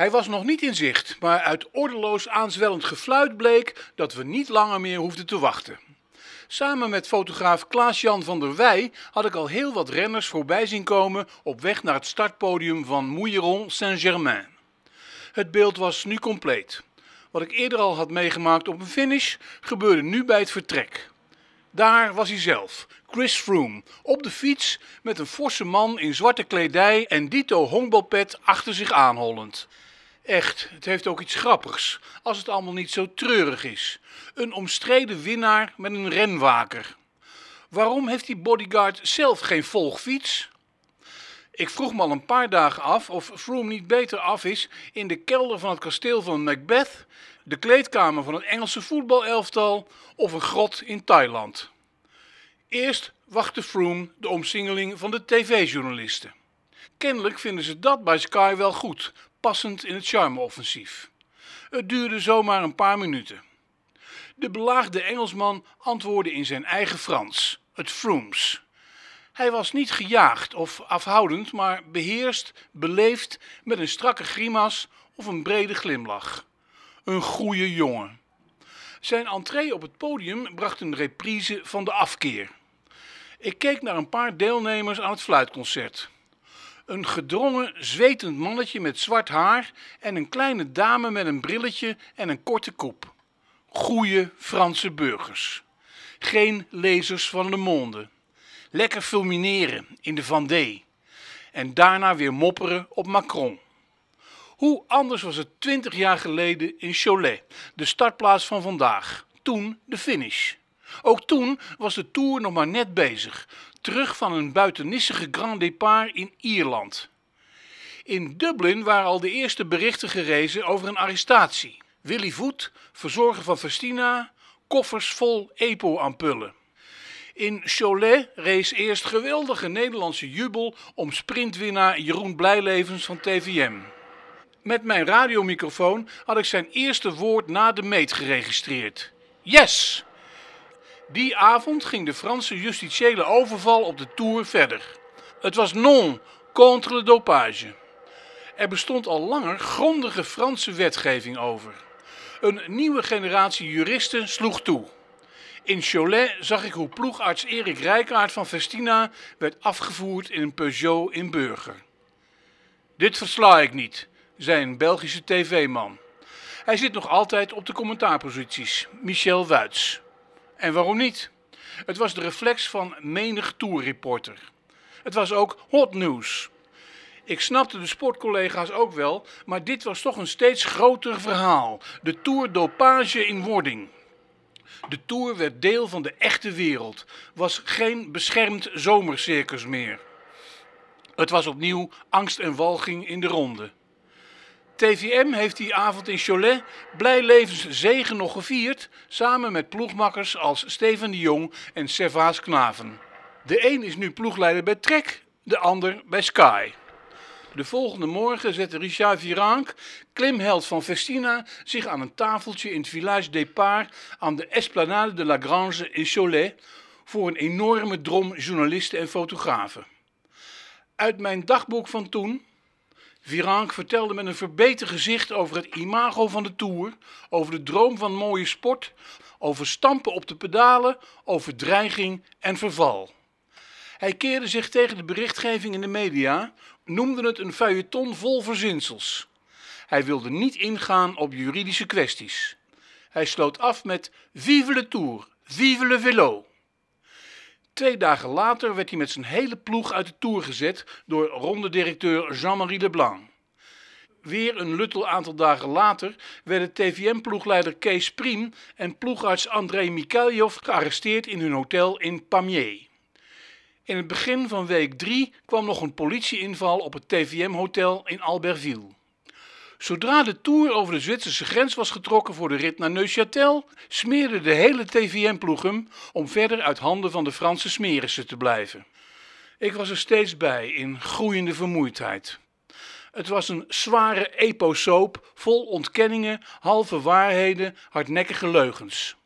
Hij was nog niet in zicht, maar uit ordeloos aanzwellend gefluit bleek dat we niet langer meer hoefden te wachten. Samen met fotograaf Klaas-Jan van der Wij had ik al heel wat renners voorbij zien komen op weg naar het startpodium van Mouilleron Saint-Germain. Het beeld was nu compleet. Wat ik eerder al had meegemaakt op een finish, gebeurde nu bij het vertrek. Daar was hij zelf, Chris Froome, op de fiets met een forse man in zwarte kledij en dito honkbalpet achter zich aanhollend. Echt, het heeft ook iets grappigs, als het allemaal niet zo treurig is. Een omstreden winnaar met een renwaker. Waarom heeft die bodyguard zelf geen volgfiets? Ik vroeg me al een paar dagen af of Froome niet beter af is in de kelder van het kasteel van Macbeth, de kleedkamer van het Engelse voetbalelftal of een grot in Thailand. Eerst wachtte Froome de omsingeling van de tv-journalisten. Kennelijk vinden ze dat bij Sky wel goed, passend in het charme-offensief. Het duurde zomaar een paar minuten. De belaagde Engelsman antwoordde in zijn eigen Frans, het Frooms. Hij was niet gejaagd of afhoudend, maar beheerst, beleefd, met een strakke grimas of een brede glimlach. Een goede jongen. Zijn entree op het podium bracht een reprise van de afkeer. Ik keek naar een paar deelnemers aan het fluitconcert. Een gedrongen, zwetend mannetje met zwart haar en een kleine dame met een brilletje en een korte kop. Goeie Franse burgers. Geen lezers van Le Monde. Lekker fulmineren in de Vendée. En daarna weer mopperen op Macron. Hoe anders was het twintig jaar geleden in Cholet, de startplaats van vandaag. Toen de finish. Ook toen was de Tour nog maar net bezig, terug van een buitennissige Grand Départ in Ierland. In Dublin waren al de eerste berichten gerezen over een arrestatie. Willy Voet, verzorger van Festina, koffers vol EPO-ampullen. In Cholet rees eerst geweldige Nederlandse jubel om sprintwinnaar Jeroen Blijlevens van TVM. Met mijn radiomicrofoon had ik zijn eerste woord na de meet geregistreerd. Yes! Die avond ging de Franse justitiële overval op de Tour verder. Het was non contre le dopage. Er bestond al langer grondige Franse wetgeving over. Een nieuwe generatie juristen sloeg toe. In Cholet zag ik hoe ploegarts Erik Rijkaard van Festina werd afgevoerd in een Peugeot in Burger. Dit versla ik niet, zei een Belgische tv-man. Hij zit nog altijd op de commentaarposities, Michel Wuits. En waarom niet? Het was de reflex van menig tourreporter. Het was ook hot news. Ik snapte de sportcollega's ook wel, maar dit was toch een steeds groter verhaal. De Tour dopage in wording. De Tour werd deel van de echte wereld, was geen beschermd zomercircus meer. Het was opnieuw angst en walging in de ronde. TVM heeft die avond in Cholet blij levens zegen nog gevierd, samen met ploegmakkers als Steven de Jong en Servaas Knaven. De een is nu ploegleider bij Trek, de ander bij Sky. De volgende morgen zette Richard Virank, klimheld van Festina, zich aan een tafeltje in het Village Départ aan de Esplanade de la Grange in Cholet voor een enorme drom journalisten en fotografen. Uit mijn dagboek van toen Virank vertelde met een verbeterd gezicht over het imago van de Tour, over de droom van mooie sport, over stampen op de pedalen, over dreiging en verval. Hij keerde zich tegen de berichtgeving in de media, noemde het een feuilleton vol verzinsels. Hij wilde niet ingaan op juridische kwesties. Hij sloot af met Vive le Tour, vive le vélo. Twee dagen later werd hij met zijn hele ploeg uit de Tour gezet door rondedirecteur Jean-Marie Leblanc. Weer een luttel aantal dagen later werden TVM-ploegleider Kees Priem en ploegarts André Mikhailov gearresteerd in hun hotel in Pamiers. In het begin van week 3 kwam nog een politieinval op het TVM-hotel in Albertville. Zodra de tour over de Zwitserse grens was getrokken voor de rit naar Neuchâtel, smeerde de hele TVM-ploeg hem om verder uit handen van de Franse smerissen te blijven. Ik was er steeds bij in groeiende vermoeidheid. Het was een zware eposoap vol ontkenningen, halve waarheden, hardnekkige leugens.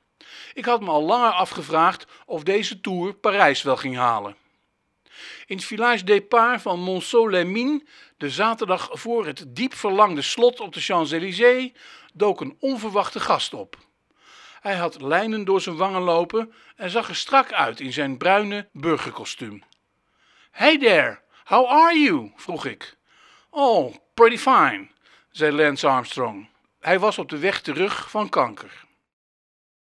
Ik had me al langer afgevraagd of deze tour Parijs wel ging halen. In het village départ van Monceau-les-Mines, de zaterdag voor het diep verlangde slot op de Champs-Élysées, dook een onverwachte gast op. Hij had lijnen door zijn wangen lopen en zag er strak uit in zijn bruine burgerkostuum. Hey there, how are you? vroeg ik. Oh, pretty fine, zei Lance Armstrong. Hij was op de weg terug van kanker.